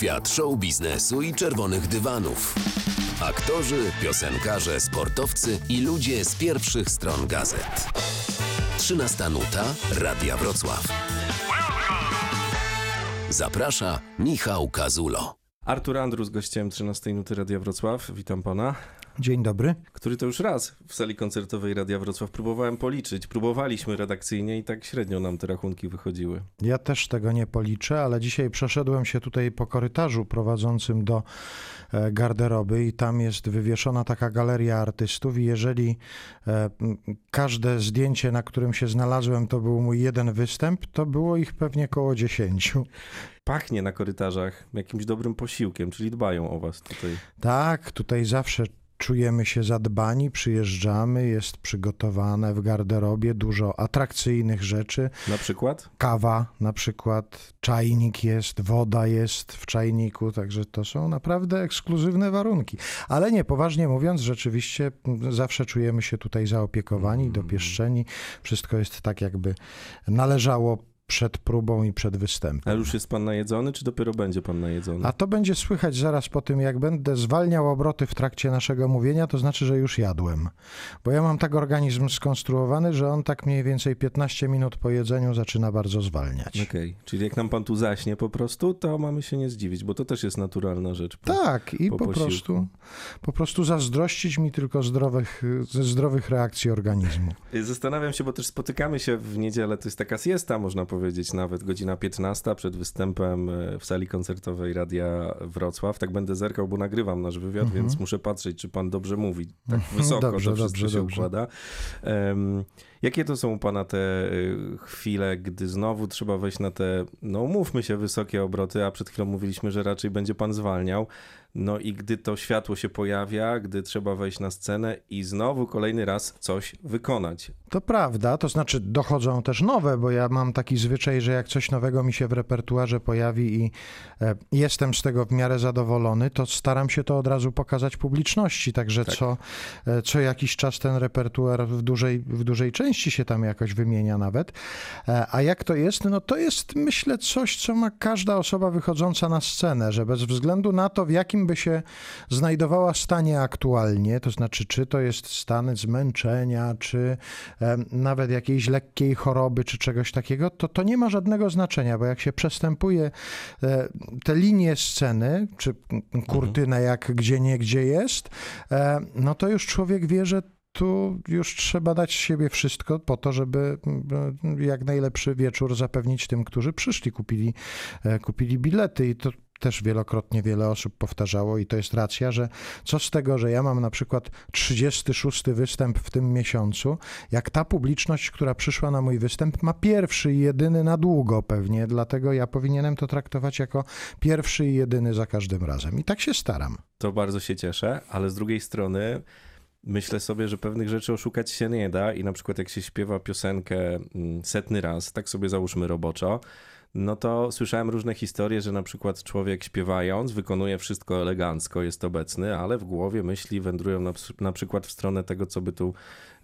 Świat show biznesu i czerwonych dywanów. Aktorzy, piosenkarze, sportowcy i ludzie z pierwszych stron gazet. 13 nuta Radia Wrocław. Zaprasza Michał Kazulo. Artur Andrus, gościem 13 Nuty Radia Wrocław. Witam pana. Dzień dobry. Który to już raz w sali koncertowej Radia Wrocław próbowałem policzyć. Próbowaliśmy redakcyjnie i tak średnio nam te rachunki wychodziły. Ja też tego nie policzę, ale dzisiaj przeszedłem się tutaj po korytarzu prowadzącym do e, garderoby i tam jest wywieszona taka galeria artystów i jeżeli e, każde zdjęcie, na którym się znalazłem, to był mój jeden występ, to było ich pewnie koło dziesięciu. Pachnie na korytarzach jakimś dobrym posiłkiem, czyli dbają o was tutaj. Tak, tutaj zawsze czujemy się zadbani, przyjeżdżamy, jest przygotowane w garderobie dużo atrakcyjnych rzeczy. Na przykład? Kawa na przykład, czajnik jest, woda jest w czajniku, także to są naprawdę ekskluzywne warunki. Ale nie, poważnie mówiąc, rzeczywiście zawsze czujemy się tutaj zaopiekowani, dopieszczeni. Wszystko jest tak, jakby należało przed próbą i przed występem. Ale już jest pan najedzony, czy dopiero będzie pan najedzony? A to będzie słychać zaraz po tym, jak będę zwalniał obroty w trakcie naszego mówienia, to znaczy, że już jadłem. Bo ja mam tak organizm skonstruowany, że on tak mniej więcej 15 minut po jedzeniu zaczyna bardzo zwalniać. Okej, czyli jak nam pan tu zaśnie po prostu, to mamy się nie zdziwić, bo to też jest naturalna rzecz. Po- Tak, i po po, prostu, po prostu zazdrościć mi tylko zdrowych, ze zdrowych reakcji organizmu. Zastanawiam się, bo też spotykamy się w niedzielę, to jest taka siesta, można powiedzieć, nawet godzina 15 przed występem e, w sali koncertowej Radia Wrocław. Tak będę zerkał, bo nagrywam nasz wywiad, więc muszę patrzeć, czy pan dobrze mówi. Tak wysoko Mhm. Dobrze, to wszystko dobrze, się dobrze. układa. Em, jakie to są u pana te y, chwile, gdy znowu trzeba wejść na te, no mówmy się, wysokie obroty, a przed chwilą mówiliśmy, że raczej będzie pan zwalniał. No i gdy to światło się pojawia, gdy trzeba wejść na scenę i znowu kolejny raz coś wykonać. To prawda, to znaczy dochodzą też nowe, bo ja mam taki zwyczaj, że jak coś nowego mi się w repertuarze pojawi i e, jestem z tego w miarę zadowolony, to staram się to od razu pokazać publiczności, także Tak. co, e, co jakiś czas ten repertuar w dużej, w dużej części się tam jakoś wymienia nawet. E, a jak to jest? No to jest myślę coś, co ma każda osoba wychodząca na scenę, że bez względu na to, w jakim by się znajdowała stanie aktualnie, to znaczy czy to jest stan zmęczenia, czy e, nawet jakiejś lekkiej choroby, czy czegoś takiego, to to nie ma żadnego znaczenia, bo jak się przestępuje e, te linie sceny, czy kurtynę jak gdzie nie gdzie jest, e, no to już człowiek wie, że tu już trzeba dać z siebie wszystko po to, żeby mm, jak najlepszy wieczór zapewnić tym, którzy przyszli, kupili, kupili bilety. I to też wielokrotnie wiele osób powtarzało i to jest racja, że co z tego, że ja mam na przykład 36 występ w tym miesiącu, jak ta publiczność, która przyszła na mój występ, ma pierwszy i jedyny na długo pewnie, dlatego ja powinienem to traktować jako pierwszy i jedyny za każdym razem. I tak się staram. To bardzo się cieszę, ale z drugiej strony myślę sobie, że pewnych rzeczy oszukać się nie da i na przykład jak się śpiewa piosenkę mm, setny raz, tak sobie załóżmy roboczo, no to słyszałem różne historie, że na przykład człowiek śpiewając wykonuje wszystko elegancko, jest obecny, ale w głowie myśli wędrują na, na przykład w stronę tego, co by tu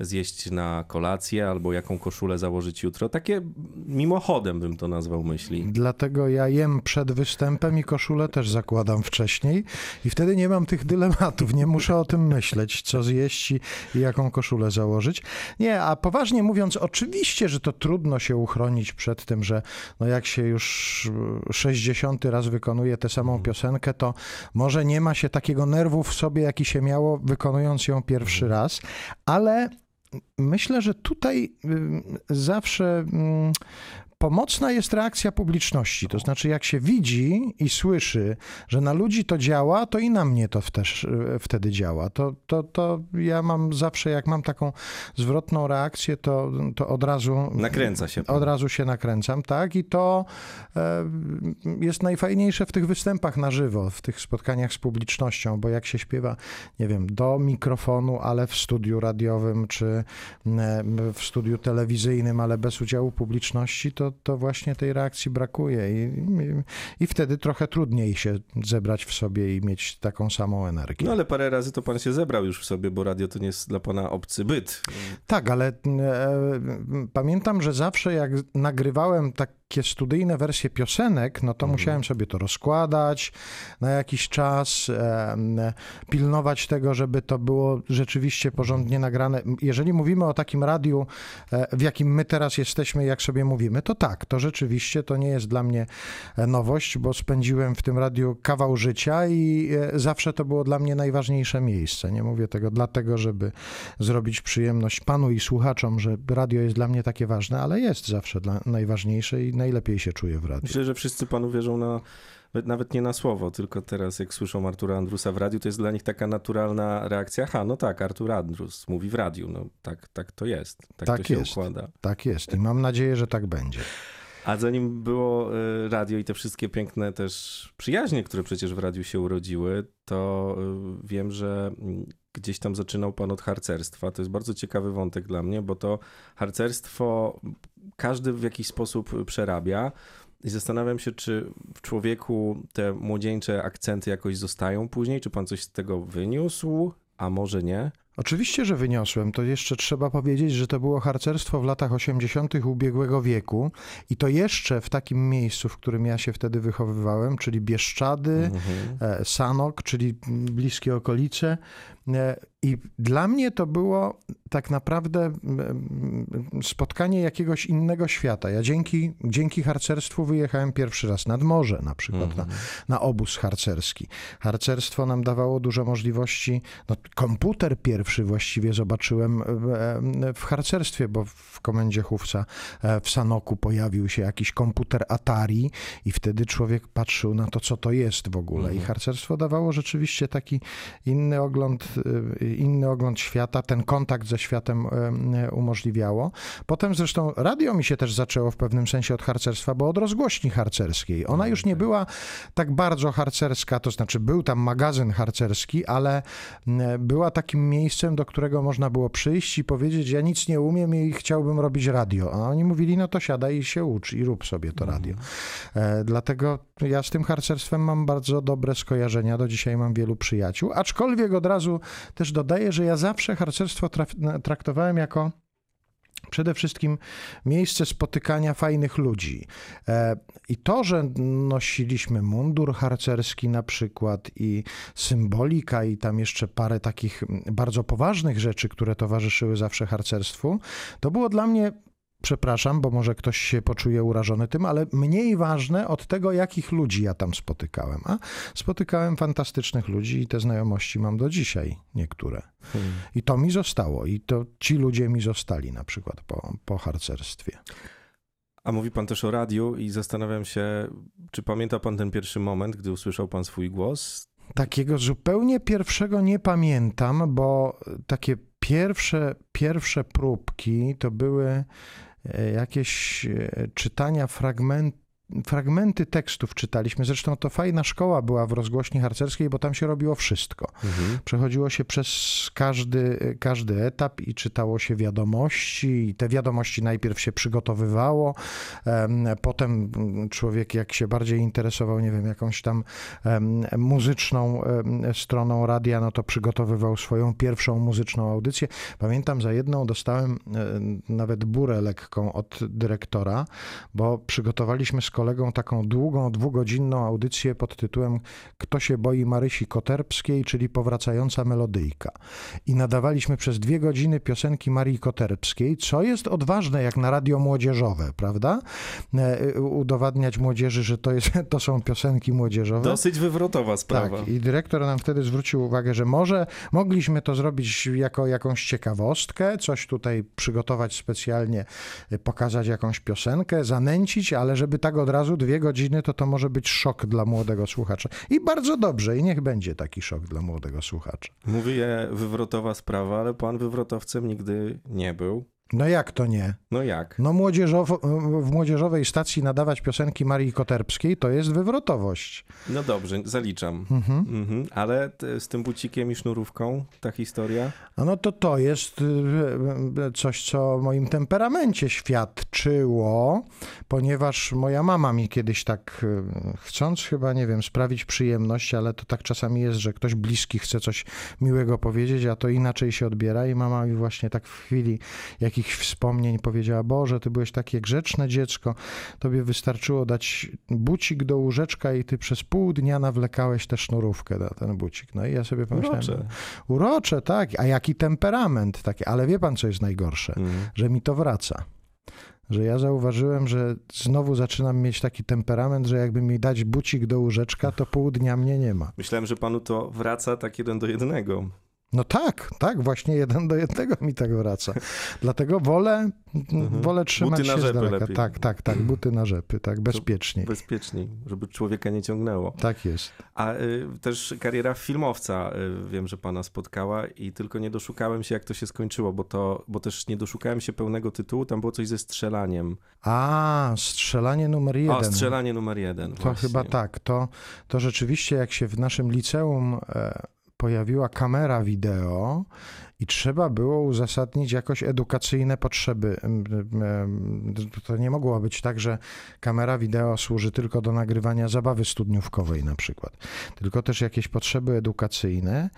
zjeść na kolację albo jaką koszulę założyć jutro. Takie mimochodem bym to nazwał myśli. Dlatego ja jem przed występem i koszulę też zakładam wcześniej i wtedy nie mam tych dylematów, nie muszę o tym myśleć, co zjeść i, jaką koszulę założyć. Nie, a poważnie mówiąc, oczywiście, że to trudno się uchronić przed tym, że no jak się już 60 raz wykonuje tę samą piosenkę, to może nie ma się takiego nerwu w sobie, jaki się miało wykonując ją pierwszy raz, ale myślę, że tutaj zawsze pomocna jest reakcja publiczności. To znaczy, jak się widzi i słyszy, że na ludzi to działa, to i na mnie to też y, wtedy działa. To, to, to ja mam zawsze, jak mam taką zwrotną reakcję, to, to od razu. Nakręca się pan. Od razu się nakręcam, tak? I to e, jest najfajniejsze w tych występach na żywo, w tych spotkaniach z publicznością, bo jak się śpiewa, nie wiem, do mikrofonu, ale w studiu radiowym, czy e, w studiu telewizyjnym, ale bez udziału publiczności, to, to właśnie tej reakcji brakuje i, i, i wtedy trochę trudniej się zebrać w sobie i mieć taką samą energię. No ale parę razy to pan się zebrał już w sobie, bo radio to nie jest dla pana obcy byt. Tak, ale e, pamiętam, że zawsze jak nagrywałem tak takie studyjne wersje piosenek, no to musiałem sobie to rozkładać na jakiś czas, pilnować tego, żeby to było rzeczywiście porządnie nagrane. Jeżeli mówimy o takim radiu, e, w jakim my teraz jesteśmy, jak sobie mówimy, to tak, to rzeczywiście to nie jest dla mnie e, nowość, bo spędziłem w tym radiu kawał życia i e, zawsze to było dla mnie najważniejsze miejsce. Nie mówię tego dlatego, żeby zrobić przyjemność panu i słuchaczom, że radio jest dla mnie takie ważne, ale jest zawsze dla, najważniejsze i najlepiej się czuję w radiu. Myślę, że wszyscy panu wierzą na, nawet nie na słowo, tylko teraz jak słyszą Artura Andrusa w radiu, to jest dla nich taka naturalna reakcja. Ha, no tak, Artur Andrus mówi w radiu, no tak, tak to jest, tak, Tak to się jest. układa. Tak jest i mam nadzieję, że tak będzie. A zanim było y, radio i te wszystkie piękne też przyjaźnie, które przecież w radiu się urodziły, to y, wiem, że mm, gdzieś tam zaczynał pan od harcerstwa. To jest bardzo ciekawy wątek dla mnie, bo to harcerstwo każdy w jakiś sposób przerabia. I zastanawiam się, czy w człowieku te młodzieńcze akcenty jakoś zostają później, czy pan coś z tego wyniósł, a może nie? Oczywiście, że wyniosłem. To jeszcze trzeba powiedzieć, że to było harcerstwo w latach 80. ubiegłego wieku i to jeszcze w takim miejscu, w którym ja się wtedy wychowywałem, czyli Bieszczady, e, Sanok, czyli bliskie okolice. E, I dla mnie to było tak naprawdę spotkanie jakiegoś innego świata. Ja dzięki, dzięki harcerstwu wyjechałem pierwszy raz nad morze, na przykład na, na obóz harcerski. Harcerstwo nam dawało dużo możliwości. No, komputer pierwszy właściwie zobaczyłem w- w harcerstwie, bo w komendzie chówca e, w Sanoku pojawił się jakiś komputer Atari i wtedy człowiek patrzył na to, co to jest w ogóle. I harcerstwo dawało rzeczywiście taki inny ogląd, inny ogląd świata, ten kontakt ze światem y, umożliwiało. Potem zresztą radio mi się też zaczęło w pewnym sensie od harcerstwa, bo od rozgłośni harcerskiej. Ona już nie była tak bardzo harcerska, to znaczy był tam magazyn harcerski, ale y, była takim miejscem, do którego można było przyjść i powiedzieć, ja nic nie umiem i chciałbym robić radio. A oni mówili, no to siadaj i się ucz i rób sobie to radio. E, Dlatego ja z tym harcerstwem mam bardzo dobre skojarzenia. Do dzisiaj mam wielu przyjaciół. Aczkolwiek od razu też dodaję, że ja zawsze harcerstwo traktowałem jako przede wszystkim miejsce spotykania fajnych ludzi. E, I to, że nosiliśmy mundur harcerski na przykład i symbolika i tam jeszcze parę takich bardzo poważnych rzeczy, które towarzyszyły zawsze harcerstwu, to było dla mnie przepraszam, bo może ktoś się poczuje urażony tym, ale mniej ważne od tego, jakich ludzi ja tam spotykałem. A spotykałem fantastycznych ludzi i te znajomości mam do dzisiaj, niektóre. I to mi zostało. I to ci ludzie mi zostali na przykład po, po harcerstwie. A mówi pan też o radiu i zastanawiam się, czy pamięta pan ten pierwszy moment, gdy usłyszał pan swój głos? Takiego zupełnie pierwszego nie pamiętam, bo takie pierwsze, pierwsze próbki to były jakieś e, czytania fragmentów. Fragmenty tekstów czytaliśmy. Zresztą to fajna szkoła była w rozgłośni harcerskiej, bo tam się robiło wszystko. Przechodziło się przez każdy, każdy etap i czytało się wiadomości. I te wiadomości najpierw się przygotowywało, em, potem człowiek, jak się bardziej interesował, nie wiem, jakąś tam muzyczną stroną radia, no to przygotowywał swoją pierwszą muzyczną audycję. Pamiętam, za jedną dostałem e, nawet burę lekką od dyrektora, bo przygotowaliśmy z kolegą taką długą, dwugodzinną audycję pod tytułem Kto się boi Marysi Koterbskiej, czyli powracająca melodyjka. I nadawaliśmy przez dwie godziny piosenki Marii Koterbskiej, co jest odważne jak na radio młodzieżowe, prawda? E, Udowadniać młodzieży, że to, jest, to są piosenki młodzieżowe. Dosyć wywrotowa sprawa. Tak, i dyrektor nam wtedy zwrócił uwagę, że może mogliśmy to zrobić jako jakąś ciekawostkę, coś tutaj przygotować specjalnie, y, pokazać jakąś piosenkę, zanęcić, ale żeby tak od razu dwie godziny, to to może być szok dla młodego słuchacza. I bardzo dobrze, i niech będzie taki szok dla młodego słuchacza. Mówię wywrotowa sprawa, ale pan wywrotowcem nigdy nie był. No jak to nie? No jak? No młodzieżowo, w młodzieżowej stacji nadawać piosenki Marii Koterbskiej to jest wywrotowość. No dobrze, zaliczam. Mhm. Ale t- z tym bucikiem i sznurówką ta historia? No to to jest y, y, coś, co o moim temperamencie świadczyło, ponieważ moja mama mi kiedyś tak, y, chcąc chyba, nie wiem, sprawić przyjemność, ale to tak czasami jest, że ktoś bliski chce coś miłego powiedzieć, a to inaczej się odbiera i mama mi właśnie tak w chwili jakiejś jakichś wspomnień powiedziała, Boże, ty byłeś takie grzeczne dziecko, tobie wystarczyło dać bucik do łóżeczka i ty przez pół dnia nawlekałeś tę sznurówkę na ten bucik. No i ja sobie pomyślałem, Urocze. urocze, tak, a jaki temperament taki, ale wie pan, co jest najgorsze? Mhm. Że mi to wraca. Że ja zauważyłem, że znowu zaczynam mieć taki temperament, że jakby mi dać bucik do łóżeczka, to pół dnia mnie nie ma. Myślałem, że panu to wraca tak jeden do jednego. No tak, tak, właśnie jeden do jednego mi tak wraca. Dlatego wolę, wolę trzymać Mhm. Buty na się z rzepy daleka. lepiej. Tak, tak, tak, buty na rzepy, tak, bezpieczniej. Bezpieczniej, żeby człowieka nie ciągnęło. Tak jest. A y, też kariera filmowca y, wiem, że pana spotkała i tylko nie doszukałem się, jak to się skończyło, bo, to, bo też nie doszukałem się pełnego tytułu. Tam było coś ze strzelaniem. A, strzelanie numer jeden. O, strzelanie numer jeden. To właśnie. chyba tak. To, to rzeczywiście, jak się w naszym liceum e, pojawiła kamera wideo i trzeba było uzasadnić jakoś edukacyjne potrzeby. To nie mogło być tak, że kamera wideo służy tylko do nagrywania zabawy studniówkowej na przykład, tylko też jakieś potrzeby edukacyjne.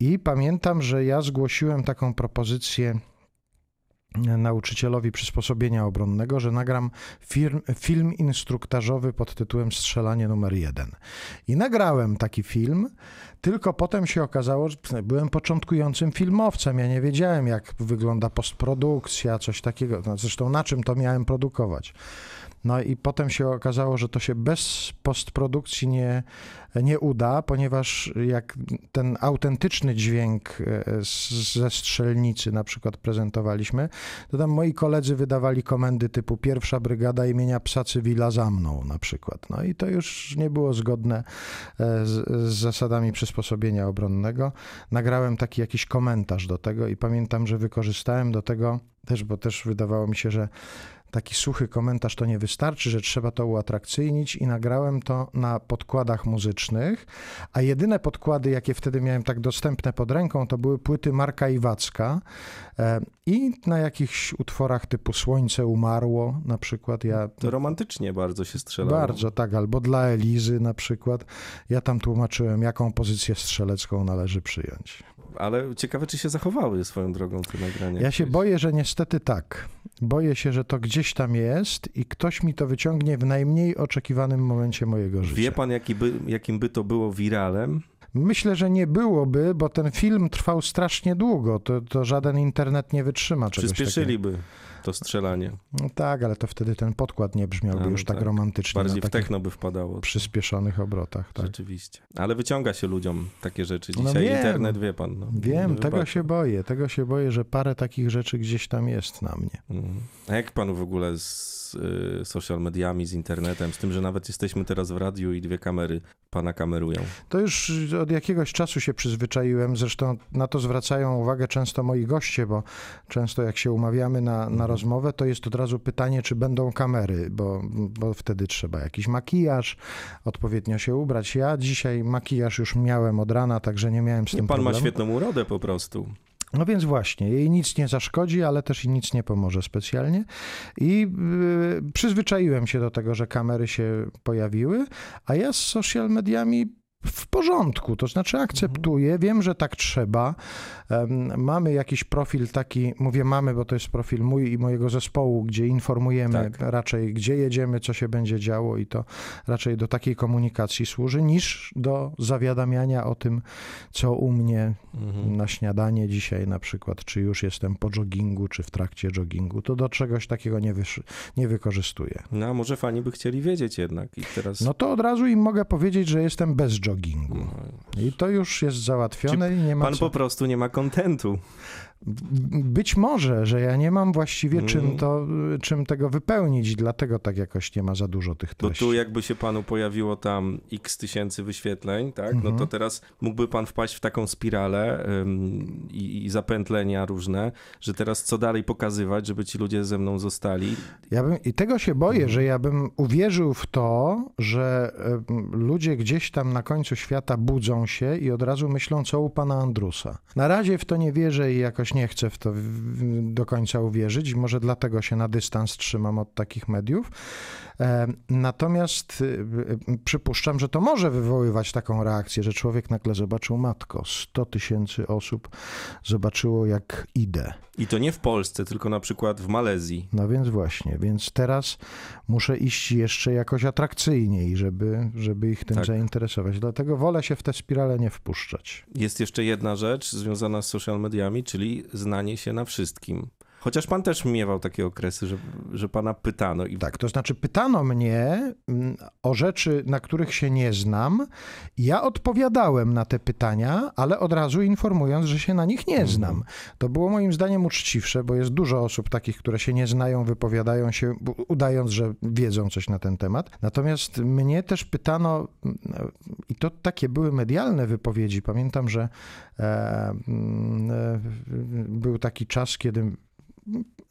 I pamiętam, że ja zgłosiłem taką propozycję nauczycielowi przysposobienia obronnego, że nagram film, film instruktażowy pod tytułem Strzelanie numer jeden. I nagrałem taki film, tylko potem się okazało, że byłem początkującym filmowcem. Ja nie wiedziałem, jak wygląda postprodukcja, coś takiego. No, zresztą na czym to miałem produkować. No i potem się okazało, że to się bez postprodukcji nie, nie uda, ponieważ jak ten autentyczny dźwięk e, ze strzelnicy na przykład prezentowaliśmy, to tam moi koledzy wydawali komendy typu pierwsza brygada imienia psa cywila za mną na przykład. No i to już nie było zgodne e, z, z zasadami przysposobienia obronnego. Nagrałem taki jakiś komentarz do tego i pamiętam, że wykorzystałem do tego też, bo też wydawało mi się, że taki suchy komentarz to nie wystarczy, że trzeba to uatrakcyjnić i nagrałem to na podkładach muzycznych, a jedyne podkłady, jakie wtedy miałem tak dostępne pod ręką, to były płyty Marka Iwacka e, i na jakichś utworach typu Słońce umarło na przykład, ja To romantycznie bardzo się strzelało. bardzo tak, albo dla Elizy na przykład, ja tam tłumaczyłem, jaką pozycję strzelecką należy przyjąć. Ale ciekawe, czy się zachowały swoją drogą te nagrania. Ja się boję, że niestety tak. Boję się, że to gdzieś tam jest i ktoś mi to wyciągnie w najmniej oczekiwanym momencie mojego życia. Wie pan, jaki by, jakim by to było wiralem? Myślę, że nie byłoby, bo ten film trwał strasznie długo. To, to żaden internet nie wytrzyma czegoś takiego. Przyspieszyliby to strzelanie. No tak, ale to wtedy ten podkład nie brzmiałby no już tak, tak. romantycznie Bardziej w techno by wpadało. przyspieszonych obrotach. Tak. Rzeczywiście. Ale wyciąga się ludziom takie rzeczy. No Dzisiaj wiem. internet, wie pan. No, Wiem, tego się boję. Tego się boję, że parę takich rzeczy gdzieś tam jest na mnie. Mhm. A jak panu w ogóle z y, social mediami, z internetem, z tym, że nawet jesteśmy teraz w radiu i dwie kamery pana kamerują? To już od jakiegoś czasu się przyzwyczaiłem. Zresztą na to zwracają uwagę często moi goście, bo często jak się umawiamy na, na Mhm. rozmowę, to jest od razu pytanie, czy będą kamery, bo, bo wtedy trzeba jakiś makijaż, odpowiednio się ubrać. Ja dzisiaj makijaż już miałem od rana, także nie miałem z tym pan ma problemu. świetną urodę po prostu. No więc właśnie, jej nic nie zaszkodzi, ale też i nic nie pomoże specjalnie. I y, przyzwyczaiłem się do tego, że kamery się pojawiły, a ja z social mediami w porządku, to znaczy akceptuję, wiem, że tak trzeba. Mamy jakiś profil taki, mówię mamy, bo to jest profil mój i mojego zespołu, gdzie informujemy Tak. raczej, gdzie jedziemy, co się będzie działo i to raczej do takiej komunikacji służy, niż do zawiadamiania o tym, co u mnie Mhm. na śniadanie dzisiaj na przykład, czy już jestem po joggingu, czy w trakcie joggingu, to do czegoś takiego nie, wysz- nie wykorzystuję. No, a może fani by chcieli wiedzieć jednak i teraz... No to od razu im mogę powiedzieć, że jestem bez joggingu. No, I to już jest załatwione i nie ma Pan co. po prostu nie ma kontentu. Być może, że ja nie mam właściwie Mm. czym, to, czym tego wypełnić, dlatego tak jakoś nie ma za dużo tych Bo treści. tu jakby się panu pojawiło tam x tysięcy wyświetleń, tak? No to Mhm. teraz mógłby pan wpaść w taką spiralę ym, i, i zapętlenia różne, że teraz co dalej pokazywać, żeby ci ludzie ze mną zostali. Ja bym, I tego się boję, Mhm. że ja bym uwierzył w to, że em, ludzie gdzieś tam na końcu świata budzą się i od razu myślą, co u pana Andrusa. Na razie w to nie wierzę i jakoś jakoś nie chcę w to do końca uwierzyć i może dlatego się na dystans trzymam od takich mediów. E, Natomiast y, y, przypuszczam, że to może wywoływać taką reakcję, że człowiek nagle zobaczył matko, 100 tysięcy osób zobaczyło jak idę. I to nie w Polsce, tylko na przykład w Malezji. No więc właśnie, więc teraz muszę iść jeszcze jakoś atrakcyjniej, żeby, żeby ich tym Tak. zainteresować. Dlatego wolę się w tę spiralę nie wpuszczać. Jest jeszcze jedna rzecz związana z social mediami, czyli znanie się na wszystkim. Chociaż pan też miewał takie okresy, że, że pana pytano i Tak, to znaczy pytano mnie mm, o rzeczy, na których się nie znam. Ja odpowiadałem na te pytania, ale od razu informując, że się na nich nie znam. To było moim zdaniem uczciwsze, bo jest dużo osób takich, które się nie znają, wypowiadają się, udając, że wiedzą coś na ten temat. Natomiast mnie też pytano, mm, i to takie były medialne wypowiedzi. Pamiętam, że e, mm, e, był taki czas, kiedy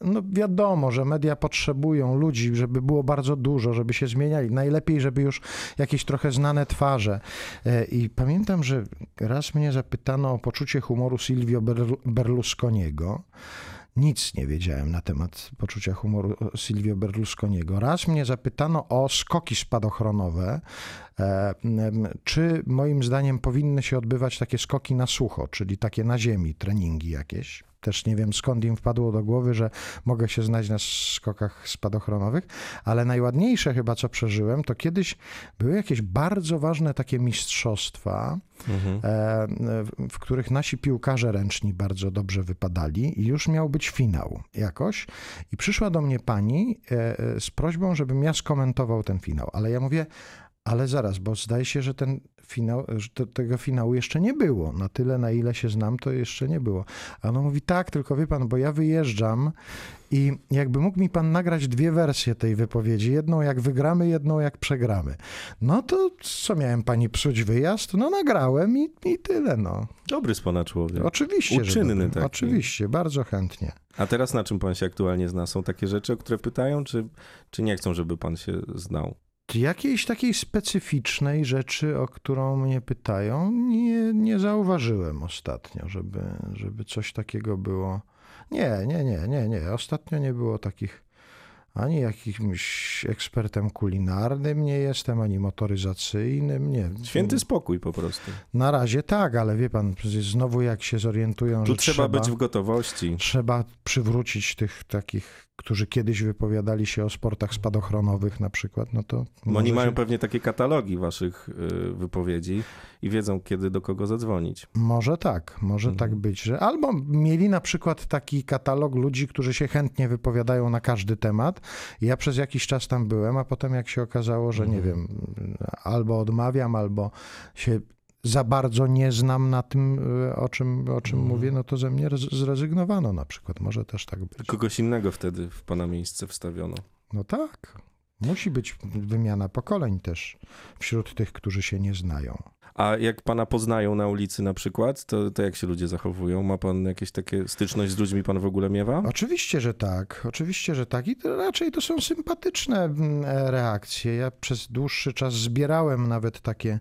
no wiadomo, że media potrzebują ludzi, żeby było bardzo dużo, żeby się zmieniali. Najlepiej, żeby już jakieś trochę znane twarze. E, I pamiętam, że raz mnie zapytano o poczucie humoru Silvio Berlu- Berlusconiego. Nic nie wiedziałem na temat poczucia humoru Silvio Berlusconiego. Raz mnie zapytano o skoki spadochronowe. E, Czy moim zdaniem powinny się odbywać takie skoki na sucho, czyli takie na ziemi, treningi jakieś? Też nie wiem skąd im wpadło do głowy, że mogę się znać na skokach spadochronowych, ale najładniejsze chyba co przeżyłem, to kiedyś były jakieś bardzo ważne takie mistrzostwa, Mhm. e, w- których nasi piłkarze ręczni bardzo dobrze wypadali i już miał być finał jakoś. I przyszła do mnie pani e, e, z prośbą, żebym ja skomentował ten finał. Ale ja mówię, ale zaraz, bo zdaje się, że ten finał, to, tego finału jeszcze nie było. Na tyle, na ile się znam, to jeszcze nie było. A ona mówi, tak, tylko wie pan, bo ja wyjeżdżam i jakby mógł mi pan nagrać dwie wersje tej wypowiedzi. Jedną jak wygramy, jedną jak przegramy. No to co miałem pani psuć wyjazd? No nagrałem i, i tyle, no. Dobry z pana człowiek. Oczywiście, Uczynny taki. Oczywiście, bardzo chętnie. A teraz na czym pan się aktualnie zna? Są takie rzeczy, o które pytają, czy, czy nie chcą, żeby pan się znał? Jakiejś takiej specyficznej rzeczy, o którą mnie pytają, nie, nie zauważyłem ostatnio, żeby, żeby coś takiego było. Nie, nie, nie, nie, nie. Ostatnio nie było takich ani jakimś ekspertem kulinarnym nie jestem, ani motoryzacyjnym, nie. Święty spokój po prostu. Na razie tak, ale wie pan, znowu jak się zorientują, Tu że trzeba być w gotowości. trzeba przywrócić tych takich, którzy kiedyś wypowiadali się o sportach spadochronowych na przykład, no to... Oni mają się- pewnie takie katalogi waszych y, wypowiedzi i wiedzą, kiedy do kogo zadzwonić. Może tak, może Mhm. tak być, że albo mieli na przykład taki katalog ludzi, którzy się chętnie wypowiadają na każdy temat. Ja przez jakiś czas tam byłem, a potem jak się okazało, że nie Mhm. wiem, albo odmawiam, albo się za bardzo nie znam na tym, y, o czym, o czym Mhm. mówię, no to ze mnie rez- zrezygnowano na przykład. Może też tak być. Kogoś innego wtedy w pana miejsce wstawiono. No tak. Musi być wymiana pokoleń też wśród tych, którzy się nie znają. A jak pana poznają na ulicy na przykład, to, to jak się ludzie zachowują? Ma pan jakieś takie styczność z ludźmi pan w ogóle miewa? Oczywiście, że tak. Oczywiście, że tak. I to raczej to są sympatyczne mm, e, reakcje. Ja przez dłuższy czas zbierałem nawet takie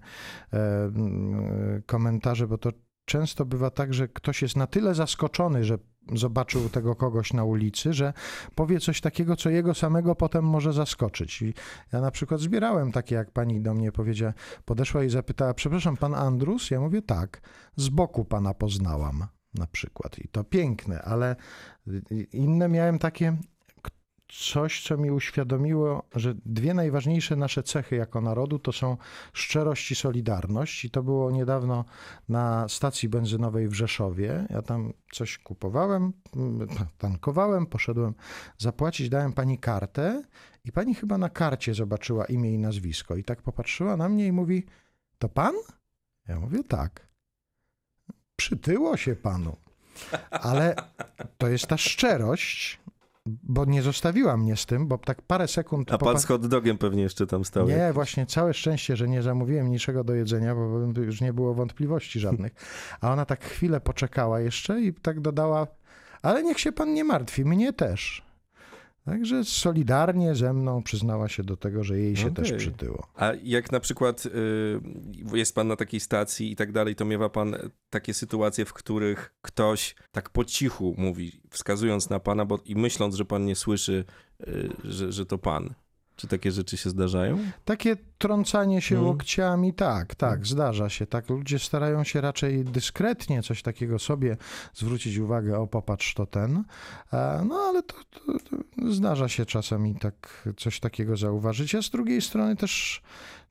e, mm, komentarze, bo to często bywa tak, że ktoś jest na tyle zaskoczony, że zobaczył tego kogoś na ulicy, że powie coś takiego, co jego samego potem może zaskoczyć. I ja na przykład zbierałem takie, jak pani do mnie powiedziała, podeszła i zapytała, przepraszam, pan Andrus? Ja mówię, tak, z boku pana poznałam na przykład. I to piękne, ale inne miałem takie coś, co mi uświadomiło, że dwie najważniejsze nasze cechy jako narodu to są szczerość i solidarność. I to było niedawno na stacji benzynowej w Rzeszowie. Ja tam coś kupowałem, tankowałem, poszedłem zapłacić, dałem pani kartę i pani chyba na karcie zobaczyła imię i nazwisko. I tak popatrzyła na mnie i mówi, to pan? Ja mówię, tak. Przytyło się panu. Ale to jest ta szczerość, bo nie zostawiła mnie z tym, bo tak parę sekund... A pan popa- z hot dogiem pewnie jeszcze tam stał. nie, właśnie całe szczęście, że nie zamówiłem niczego do jedzenia, bo już nie było wątpliwości żadnych. A ona tak chwilę poczekała jeszcze i tak dodała, ale niech się pan nie martwi, mnie też. Także solidarnie ze mną przyznała się do tego, że jej się też Okej. przytyło. A jak na przykład y, jest pan na takiej stacji i tak dalej, to miewa pan takie sytuacje, w których ktoś tak po cichu mówi, wskazując na pana bo, i myśląc, że pan nie słyszy, y, że, że to pan. Czy takie rzeczy się zdarzają? Takie trącanie się Mm. łokciami, tak, tak, zdarza się. Tak, ludzie starają się raczej dyskretnie coś takiego sobie zwrócić uwagę, o popatrz to ten. E, No ale to, to, to zdarza się czasami tak coś takiego zauważyć. A z drugiej strony też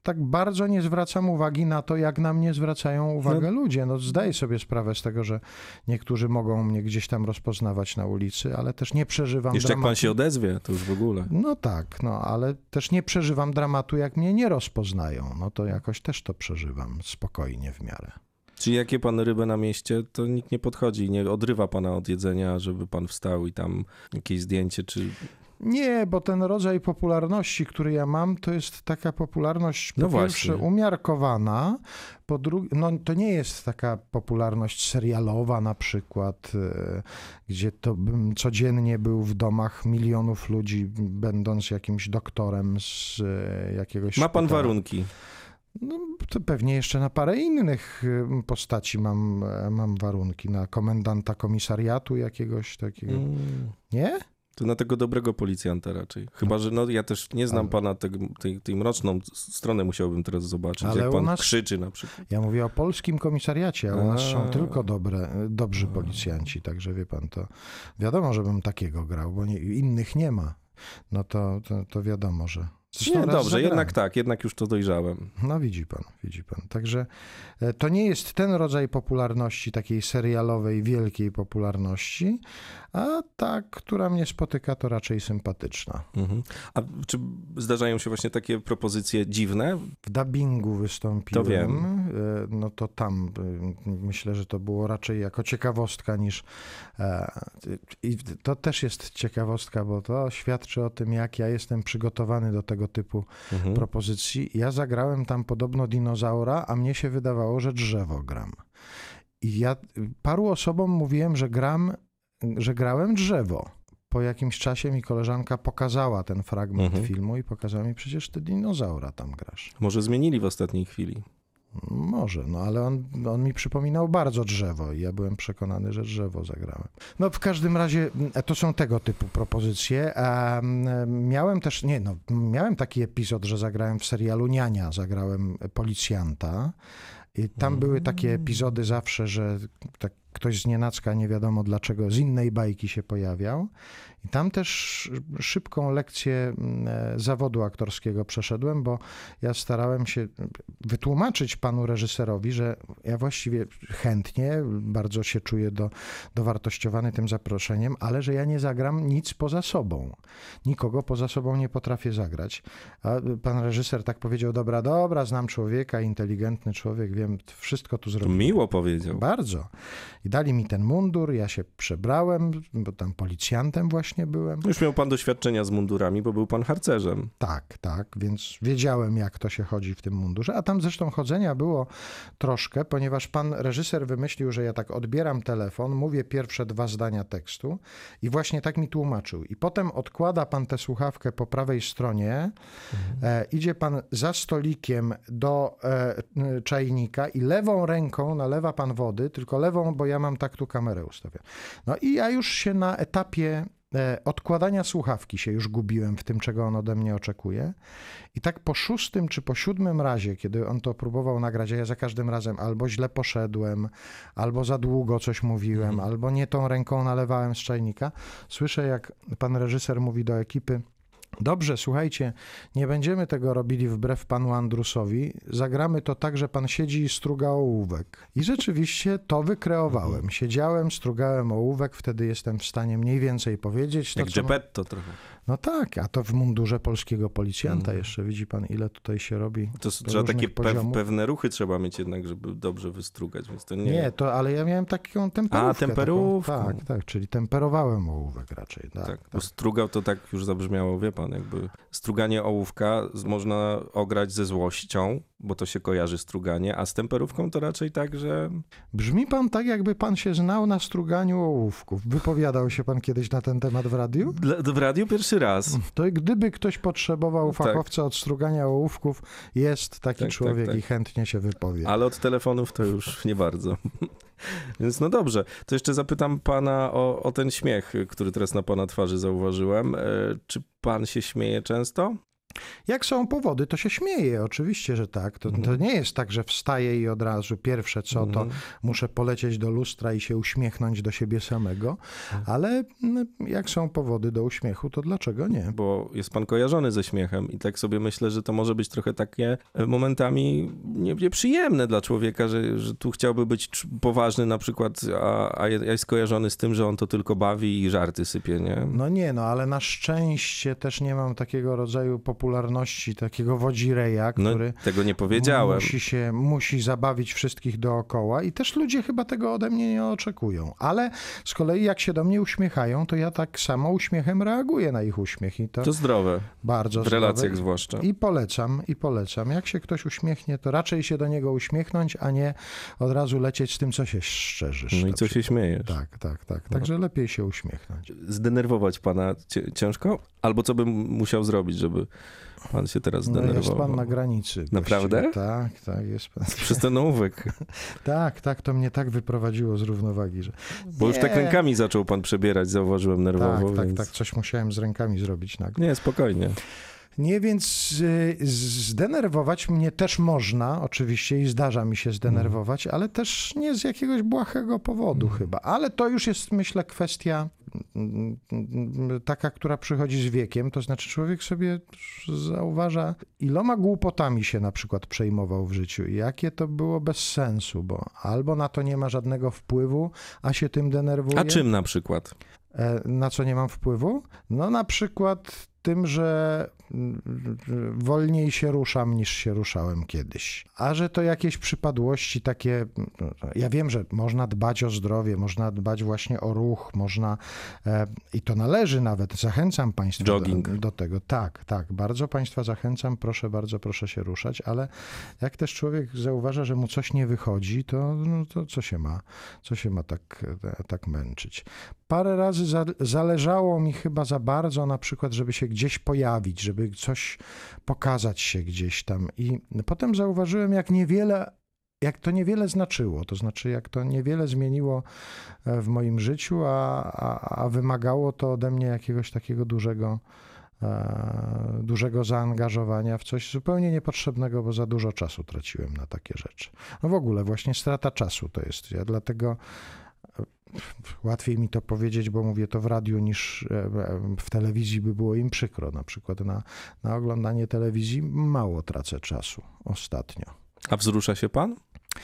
tak bardzo nie zwracam uwagi na to, jak na mnie zwracają uwagę ludzie. No zdaję sobie sprawę z tego, że niektórzy mogą mnie gdzieś tam rozpoznawać na ulicy, ale też nie przeżywam Jeszcze jak pan dramatu. się odezwie, to już w ogóle. No tak, no ale też nie przeżywam dramatu, jak mnie nie rozpoznają. No to jakoś też to przeżywam spokojnie w miarę. Czyli jakie pan rybę na mieście, to nikt nie podchodzi, nie odrywa pana od jedzenia, żeby pan wstał i tam jakieś zdjęcie, czy... Nie, bo ten rodzaj popularności, który ja mam, to jest taka popularność po No pierwsze właśnie. umiarkowana, po drugie, no to nie jest taka popularność serialowa na przykład, e, gdzie to bym codziennie był w domach milionów ludzi, będąc jakimś doktorem z e, jakiegoś Ma pan szpitala. warunki. No, to pewnie jeszcze na parę innych y, postaci mam, e, mam warunki. Na komendanta komisariatu jakiegoś takiego. Mm. Nie? To na tego dobrego policjanta raczej. Chyba, że no ja też nie znam Ale- pana, tego, tej, tej mroczną stronę musiałbym teraz zobaczyć, Ale jak pan nas- krzyczy na przykład. Ja mówię o polskim komisariacie, a u nas są tylko dobre, dobrzy policjanci, także wie pan, to wiadomo, żebym takiego grał, bo nie, innych nie ma. No to, to, to wiadomo, że... Zresztą Nie, dobrze, zagrałem. jednak tak, jednak już to dojrzałem. No widzi pan, widzi pan. Także e, to nie jest ten rodzaj popularności, takiej serialowej, wielkiej popularności, a ta, która mnie spotyka, to raczej sympatyczna. Mhm. A czy zdarzają się właśnie takie propozycje dziwne? W dubbingu wystąpiłem. To wiem. e, No to tam e, myślę, że to było raczej jako ciekawostka niż. e, I to też jest ciekawostka, bo to świadczy o tym, jak ja jestem przygotowany do tego typu Mhm. propozycji. Ja zagrałem tam podobno dinozaura, a mnie się wydawało, że drzewo gram. I ja paru osobom mówiłem, że gram, że grałem drzewo. Po jakimś czasie mi koleżanka pokazała ten fragment Mhm. filmu i pokazała mi, przecież ty dinozaura tam grasz. Może zmienili w ostatniej chwili. Może, no ale on, on mi przypominał bardzo drzewo i ja byłem przekonany, że drzewo zagrałem. No w każdym razie m, to są tego typu propozycje. A, miałem też, nie no, miałem taki epizod, że zagrałem w serialu Niania, zagrałem policjanta i tam były takie epizody zawsze, że tak ktoś z nienacka nie wiadomo dlaczego z innej bajki się pojawiał. I tam też szybką lekcję m, e, zawodu aktorskiego przeszedłem, bo ja starałem się wytłumaczyć panu reżyserowi, że ja właściwie chętnie, bardzo się czuję do, dowartościowany tym zaproszeniem, ale że ja nie zagram nic poza sobą. Nikogo poza sobą nie potrafię zagrać. A pan reżyser tak powiedział, dobra, dobra, znam człowieka, inteligentny człowiek, wiem, wszystko tu To zrobiłem. miło powiedział. Bardzo. I dali mi ten mundur, ja się przebrałem, bo tam policjantem właśnie byłem. Już miał pan doświadczenia z mundurami, bo był pan harcerzem. Tak, tak, więc wiedziałem, jak to się chodzi w tym mundurze. A tam zresztą chodzenia było troszkę, ponieważ pan reżyser wymyślił, że ja tak odbieram telefon, mówię pierwsze dwa zdania tekstu i właśnie tak mi tłumaczył. I potem odkłada pan tę słuchawkę po prawej stronie, e, idzie pan za stolikiem do e, czajnika i lewą ręką nalewa pan wody, tylko lewą, bo ja mam tak tu kamerę ustawioną. No i ja już się na etapie odkładania słuchawki się już gubiłem w tym, czego on ode mnie oczekuje. I tak po szóstym czy po siódmym razie, kiedy on to próbował nagrać, a ja za każdym razem albo źle poszedłem, albo za długo coś mówiłem, albo nie tą ręką nalewałem z czajnika, słyszę jak pan reżyser mówi do ekipy, Dobrze, słuchajcie, nie będziemy tego robili wbrew panu Andrusowi. Zagramy to tak, że pan siedzi i struga ołówek. I rzeczywiście to wykreowałem. Siedziałem, strugałem ołówek, wtedy jestem w stanie mniej więcej powiedzieć. To, Jak Geppetto trochę. No tak, a to w mundurze polskiego policjanta Mhm. jeszcze. Widzi pan, ile tutaj się robi. To trzeba takie poziomów. pewne ruchy trzeba mieć jednak, żeby dobrze wystrugać, więc to nie... Nie, to, ale ja miałem taką temperówkę. A, temperówkę. Taką, tak, tak, czyli temperowałem ołówek raczej. Tak, tak, tak. strugał to tak już zabrzmiało, wie pan. jakby struganie ołówka można ograć ze złością, bo to się kojarzy struganie, a z temperówką to raczej tak, że Brzmi pan tak, jakby pan się znał na struganiu ołówków. Wypowiadał się pan kiedyś na ten temat w radiu? Dla- w radiu pierwszy raz. To gdyby ktoś potrzebował Tak. fachowca od strugania ołówków, jest taki Tak, tak, człowiek tak. i chętnie się wypowie. Ale od telefonów to już nie bardzo. Więc no dobrze, to jeszcze zapytam pana o, o ten śmiech, który teraz na pana twarzy zauważyłem. E, Czy pan się śmieje często? Jak są powody, to się śmieje, oczywiście, że tak. To, to Mhm. nie jest tak, że wstaję i od razu pierwsze co, to Mhm. muszę polecieć do lustra i się uśmiechnąć do siebie samego, ale mm, jak są powody do uśmiechu, to dlaczego nie? Bo jest pan kojarzony ze śmiechem i tak sobie myślę, że to może być trochę takie e, momentami nie- nieprzyjemne dla człowieka, że, że tu chciałby być poważny na przykład, a, a jest kojarzony z tym, że on to tylko bawi i żarty sypie, nie? No nie, no ale na szczęście też nie mam takiego rodzaju popularności, takiego wodzireja, No który tego nie powiedziałem. musi się, musi zabawić wszystkich dookoła i też ludzie chyba tego ode mnie nie oczekują. Ale z kolei jak się do mnie uśmiechają, to ja tak samo uśmiechem reaguję na ich uśmiech i to, To zdrowe, bardzo w relacjach zdrowe. zwłaszcza. I polecam, i polecam. Jak się ktoś uśmiechnie, to raczej się do niego uśmiechnąć, a nie od razu lecieć z tym, co się szczerzysz. No i co się śmiejesz? Tak, tak, tak. Także lepiej się uśmiechnąć. Zdenerwować pana ciężko? Albo co bym musiał zrobić, żeby pan się teraz No jest zdenerwował? pan na granicy. Naprawdę? właściwie. Tak, tak, jest pan. Przez ten ołówek. Tak, tak, to mnie tak wyprowadziło z równowagi, że... Bo już tak Nie. rękami zaczął pan przebierać, zauważyłem nerwowo, Tak, tak, więc... tak, coś musiałem z rękami zrobić nagle. Nie, spokojnie. Nie, więc y, zdenerwować mnie też można, oczywiście, i zdarza mi się zdenerwować, ale też nie z jakiegoś błahego powodu chyba. Ale to już jest, myślę, kwestia taka, która przychodzi z wiekiem, to znaczy człowiek sobie zauważa, iloma głupotami się na przykład przejmował w życiu jakie to było bez sensu, bo albo na to nie ma żadnego wpływu, a się tym denerwuje. A czym na przykład? E, Na co nie mam wpływu? No na przykład tym, że mm, wolniej się ruszam niż się ruszałem kiedyś. A że to jakieś przypadłości takie, no, ja wiem, że można dbać o zdrowie, można dbać właśnie o ruch, można e, i to należy nawet, zachęcam Państwa do, do tego. Tak, tak, bardzo Państwa zachęcam, proszę bardzo, proszę się ruszać, ale jak też człowiek zauważa, że mu coś nie wychodzi, to, no, to co się ma, co się ma tak, tak męczyć. Parę razy za, zależało mi chyba za bardzo na przykład, żeby się gdzieś pojawić, żeby coś pokazać się gdzieś tam. I potem zauważyłem, jak niewiele, jak to niewiele znaczyło, to znaczy jak to niewiele zmieniło e, w moim życiu, a, a, a wymagało to ode mnie jakiegoś takiego dużego, e, dużego zaangażowania w coś zupełnie niepotrzebnego, bo za dużo czasu traciłem na takie rzeczy. No w ogóle właśnie strata czasu to jest. Ja dlatego łatwiej mi to powiedzieć, bo mówię to w radiu niż e, w telewizji by było im przykro. Na przykład na, na oglądanie telewizji mało tracę czasu ostatnio. A wzrusza się pan?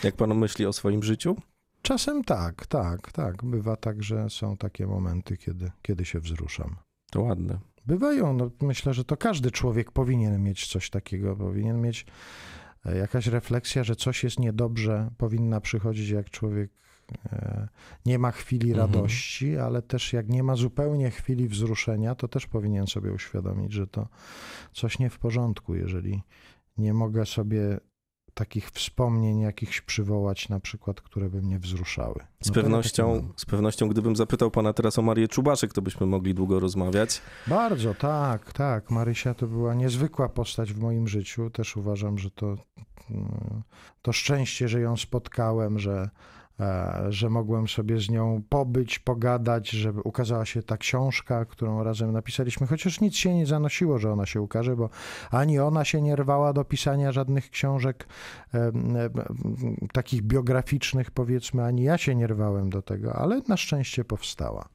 Jak pan myśli o swoim życiu? Czasem tak, tak, tak. Bywa tak, że są takie momenty, kiedy, kiedy się wzruszam. To ładne. Bywają, no myślę, że to każdy człowiek powinien mieć coś takiego, powinien mieć e, jakaś refleksja, że coś jest niedobrze, powinna przychodzić jak człowiek e, nie ma chwili Mhm. radości, ale też jak nie ma zupełnie chwili wzruszenia, to też powinien sobie uświadomić, że to coś nie w porządku, jeżeli nie mogę sobie takich wspomnień jakichś przywołać, na przykład, które by mnie wzruszały. Z No ja pewnością, mam. z pewnością, gdybym zapytał pana teraz o Marię Czubaszek, to byśmy mogli długo rozmawiać. Bardzo, tak, tak. Marysia to była niezwykła postać w moim życiu. Też uważam, że to, mm, to szczęście, że ją spotkałem, że, e, że mogłem sobie z nią pobyć, pogadać, żeby ukazała się ta książka, którą razem napisaliśmy, chociaż nic się nie zanosiło, że ona się ukaże, bo ani ona się nie rwała do pisania żadnych książek e, e, takich biograficznych, powiedzmy, ani ja się nie rwałem do tego, ale na szczęście powstała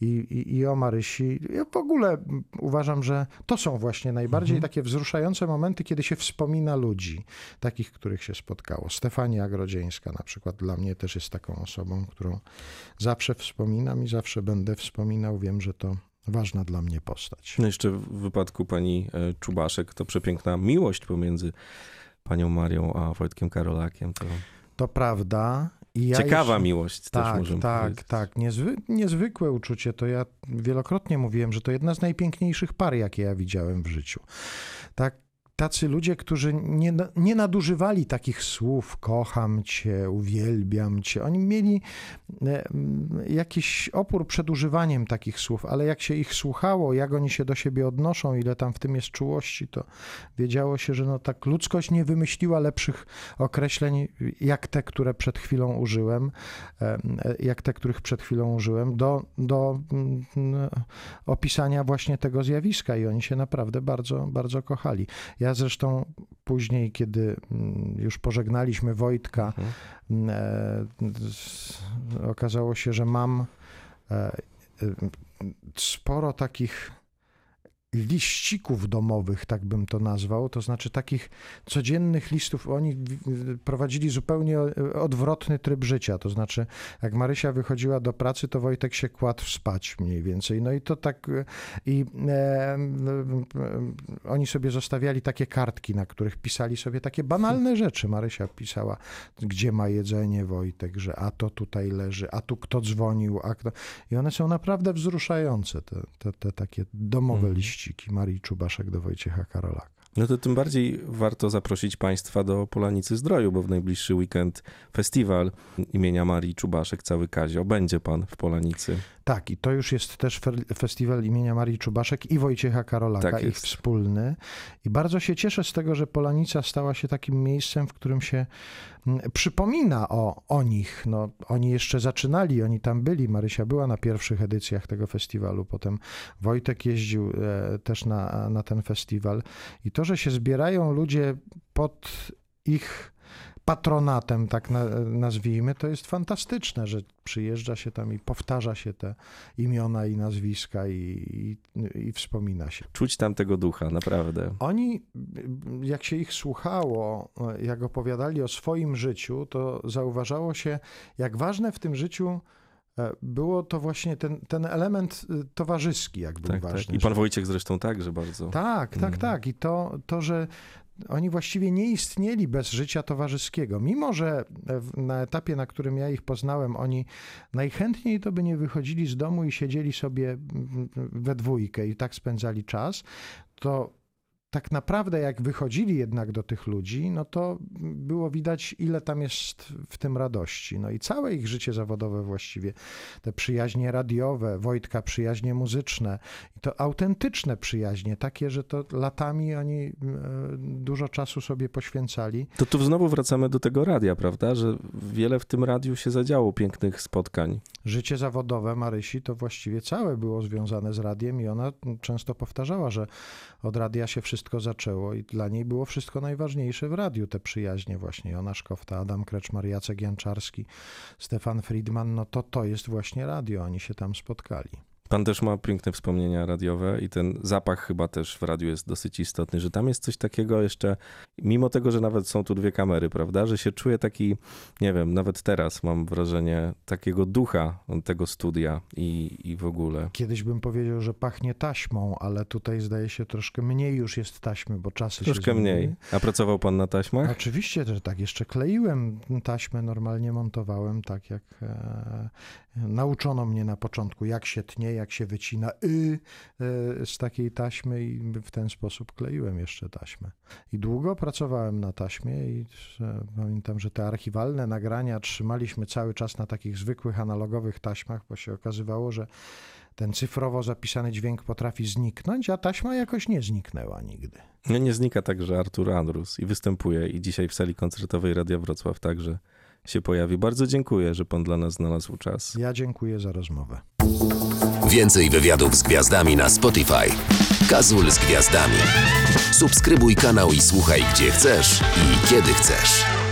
i, i, i o Marysi. Ja w ogóle uważam, że to są właśnie najbardziej takie wzruszające momenty, kiedy się wspomina ludzi, takich, których się spotkało. Stefania Grodzieńska na przykład dla mnie też jest taką osobą, którą zawsze wspominam i zawsze będę wspominał. Wiem, że to ważna dla mnie postać. No jeszcze w wypadku pani e, Czubaszek to przepiękna miłość pomiędzy panią Marią a Wojtkiem Karolakiem. To To prawda ja Ciekawa jeszcze- miłość też Tak, możemy tak, powiedzieć. tak. Niezwy, niezwykłe uczucie. To ja wielokrotnie mówiłem, że to jedna z najpiękniejszych par, jakie ja widziałem w życiu. Tak, tacy ludzie, którzy nie, nie nadużywali takich słów kocham cię, uwielbiam cię. Oni mieli e, m, jakiś opór przed używaniem takich słów, ale jak się ich słuchało, jak oni się do siebie odnoszą, ile tam w tym jest czułości, to wiedziało się, że no tak ludzkość nie wymyśliła lepszych określeń, jak te, które przed chwilą użyłem, e, jak te, których przed chwilą użyłem, do, do mm, opisania właśnie tego zjawiska i oni się naprawdę bardzo, bardzo kochali. Ja zresztą później, kiedy mm, już pożegnaliśmy Wojtka, Mhm. mm, e, okazało się, że mam e, e, sporo takich liścików domowych, tak bym to nazwał, to znaczy takich codziennych listów. Oni prowadzili zupełnie o- odwrotny tryb życia, to znaczy jak Marysia wychodziła do pracy, to Wojtek się kładł spać mniej więcej. No i to tak e, i e, e, oni sobie zostawiali takie kartki, na których pisali sobie takie banalne rzeczy. Marysia pisała, gdzie ma jedzenie Wojtek, że a to tutaj leży, a tu kto dzwonił, a kto... I one są naprawdę wzruszające, te, te, te takie domowe Mhm. Liściki Marii Czubaszek do Wojciecha Karolaka. No to tym bardziej warto zaprosić Państwa do Polanicy Zdroju, bo w najbliższy weekend festiwal imienia Marii Czubaszek, cały Kazio. Będzie Pan w Polanicy. Tak, i to już jest też fe- festiwal imienia Marii Czubaszek i Wojciecha Karolaka, Tak ich wspólny. I bardzo się cieszę z tego, że Polanica stała się takim miejscem, w którym się mm, przypomina o, o nich. No, oni jeszcze zaczynali, oni tam byli. Marysia była na pierwszych edycjach tego festiwalu, potem Wojtek jeździł e, też na, na ten festiwal. I to, że się zbierają ludzie pod ich patronatem, tak na, nazwijmy, to jest fantastyczne, że przyjeżdża się tam i powtarza się te imiona i nazwiska i, i, i wspomina się. Czuć tam tego ducha, naprawdę. Oni, jak się ich słuchało, jak opowiadali o swoim życiu, to zauważało się, jak ważne w tym życiu e, było to właśnie ten, ten element y, towarzyski, jak był Tak, ważny. tak. I Pan Wojciech zresztą także bardzo. Tak, tak, Mhm. tak. I to, to, że oni właściwie nie istnieli bez życia towarzyskiego. Mimo, że na etapie, na którym ja ich poznałem, oni najchętniej to by nie wychodzili z domu i siedzieli sobie we dwójkę i tak spędzali czas, to tak naprawdę jak wychodzili jednak do tych ludzi, no to było widać, ile tam jest w tym radości. No i całe ich życie zawodowe właściwie, te przyjaźnie radiowe, Wojtka przyjaźnie muzyczne, i to autentyczne przyjaźnie, takie, że to latami oni e, dużo czasu sobie poświęcali. To tu znowu wracamy do tego radia, prawda? Że wiele w tym radiu się zadziało pięknych spotkań. Życie zawodowe Marysi to właściwie całe było związane z radiem i ona często powtarzała, że od radia się wszystko zaczęło i dla niej było wszystko najważniejsze w radiu, te przyjaźnie właśnie. Jona Szkofta, Adam Kreczmar, Jacek Janczarski, Stefan Friedman, no to to jest właśnie radio, oni się tam spotkali. Pan też ma piękne wspomnienia radiowe i ten zapach chyba też w radiu jest dosyć istotny, że tam jest coś takiego jeszcze, mimo tego, że nawet są tu dwie kamery, prawda, że się czuje taki, nie wiem, nawet teraz mam wrażenie takiego ducha tego studia i, i w ogóle. Kiedyś bym powiedział, że pachnie taśmą, ale tutaj zdaje się troszkę mniej już jest taśmy, bo czasy Troszkę się zmieniły. mniej. A pracował pan na taśmach? Oczywiście, że tak. Jeszcze kleiłem taśmę, normalnie montowałem, tak jak e, nauczono mnie na początku, jak się tnie, jak się wycina y e, z takiej taśmy i w ten sposób kleiłem jeszcze taśmę. I długo pracowałem na taśmie i e, pamiętam, że te archiwalne nagrania trzymaliśmy cały czas na takich zwykłych analogowych taśmach, bo się okazywało, że ten cyfrowo zapisany dźwięk potrafi zniknąć, a taśma jakoś nie zniknęła nigdy. No nie znika także Artur Andrus i występuje i dzisiaj w sali koncertowej Radia Wrocław także się pojawi. Bardzo dziękuję, że pan dla nas znalazł czas. Ja dziękuję za rozmowę. Więcej wywiadów z gwiazdami na Spotify. Kazul z gwiazdami. Subskrybuj kanał i słuchaj gdzie chcesz i kiedy chcesz.